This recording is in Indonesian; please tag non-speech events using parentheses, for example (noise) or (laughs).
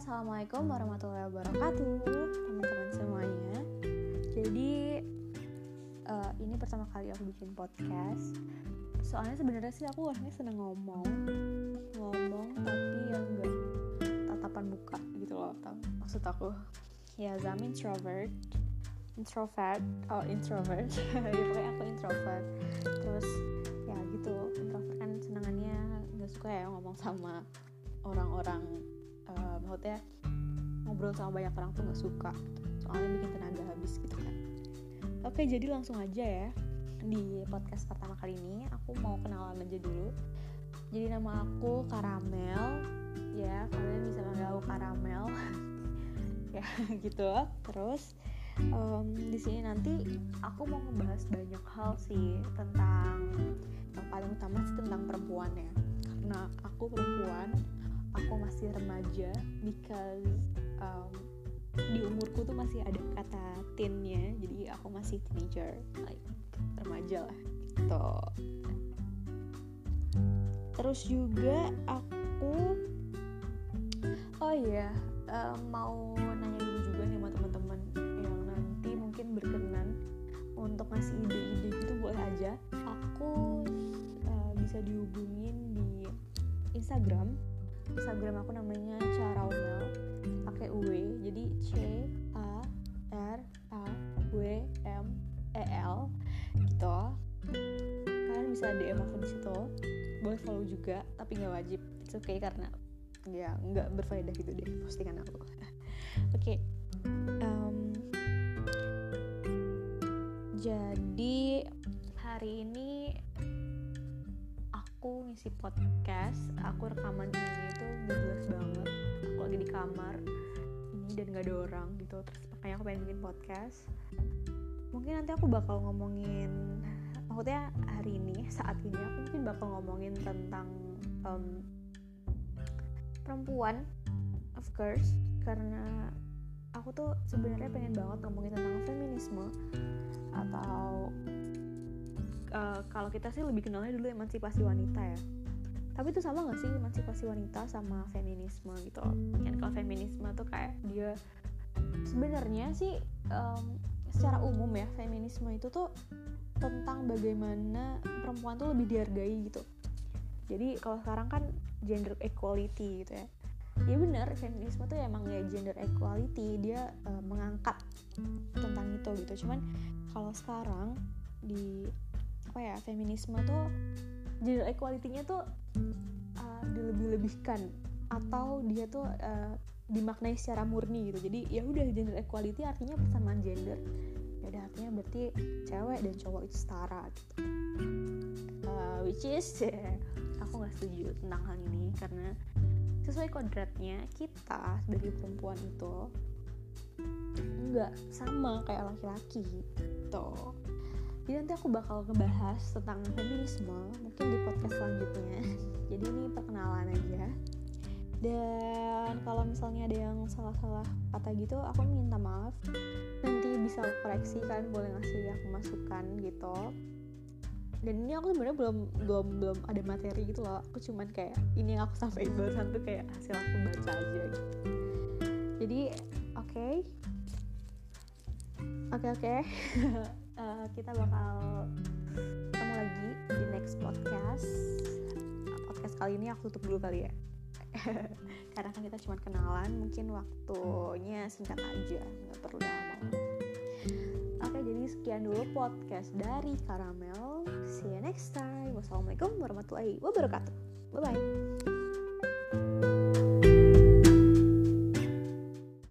Assalamualaikum warahmatullahi wabarakatuh teman-teman semuanya. Jadi uh, ini pertama kali aku bikin podcast. Soalnya sebenarnya sih aku orangnya seneng ngomong, ngomong tapi yang enggak tatapan muka gitu loh. tau Maksud aku ya I'm introvert, introvert, oh introvert. (laughs) ya, pokoknya aku introvert. Terus ya gitu introvert kan senangannya nggak suka ya ngomong sama orang-orang uh, maksudnya ngobrol sama banyak orang tuh nggak suka soalnya bikin tenaga habis gitu kan. Oke jadi langsung aja ya. Di podcast pertama kali ini aku mau kenalan aja dulu. Jadi nama aku Karamel. Ya kalian bisa panggil aku Karamel. (laughs) Ya gitu. Terus um, di sini nanti aku mau ngebahas banyak hal sih tentang yang paling utama sih tentang perempuan ya. Karena aku perempuan masih remaja because um, di umurku tuh masih ada kata teennya. Jadi aku masih teenager like remaja lah gitu. Terus juga aku oh iya uh, mau nanya dulu juga nih sama teman-teman yang nanti mungkin berkenan untuk ngasih ide-ide gitu boleh aja. Aku uh, bisa dihubungin di Instagram Instagram aku namanya Caraumel pakai W jadi C A R A W M E L gitu kalian bisa DM aku di situ boleh follow juga tapi nggak wajib it's okay karena ya nggak berfaedah gitu deh postingan aku (laughs) oke okay. um, jadi hari ini aku ngisi podcast aku rekaman ini tuh gak jelas banget. Aku lagi di kamar ini dan gak ada orang gitu. Terus makanya aku pengen bikin podcast. Mungkin nanti aku bakal ngomongin maksudnya hari ini saat ini aku mungkin bakal ngomongin tentang um, perempuan of course. Karena aku tuh sebenarnya pengen banget ngomongin tentang feminisme atau uh, kalau kita sih lebih kenalnya dulu emansipasi wanita ya. Tapi itu sama gak sih emansipasi wanita sama feminisme gitu? Kan kalau feminisme tuh kayak dia sebenarnya sih um, secara umum ya feminisme itu tuh tentang bagaimana perempuan tuh lebih dihargai gitu. Jadi kalau sekarang kan gender equality gitu ya. Ya benar feminisme tuh emang ya gender equality dia uh, mengangkat tentang itu gitu. Cuman kalau sekarang di apa ya feminisme tuh gender equality-nya tuh uh, dilebih-lebihkan atau dia tuh uh, dimaknai secara murni gitu. Jadi ya udah gender equality artinya persamaan gender. Ya udah artinya berarti cewek dan cowok itu setara gitu. Uh, which is (laughs) aku nggak setuju tentang hal ini karena sesuai kodratnya kita sebagai perempuan itu nggak sama kayak laki-laki gitu jadi nanti aku bakal ngebahas tentang feminisme mungkin di podcast selanjutnya. (laughs) Jadi ini perkenalan aja. Dan kalau misalnya ada yang salah-salah kata gitu aku minta maaf. Nanti bisa koreksi kan boleh ngasih aku masukan gitu. Dan ini aku sebenarnya belum belum belum ada materi gitu loh. Aku cuman kayak ini yang aku sampaikan barusan tuh kayak hasil aku baca aja gitu. Jadi oke. Okay. oke okay, oke. okay. (laughs) uh, kita bakal ketemu lagi di next podcast. Podcast kali ini aku tutup dulu kali ya. (laughs) Karena kan kita cuma kenalan mungkin waktunya singkat aja nggak perlu lama oke jadi sekian dulu podcast dari Karamel see you next time. Wassalamualaikum warahmatullahi wabarakatuh. Bye bye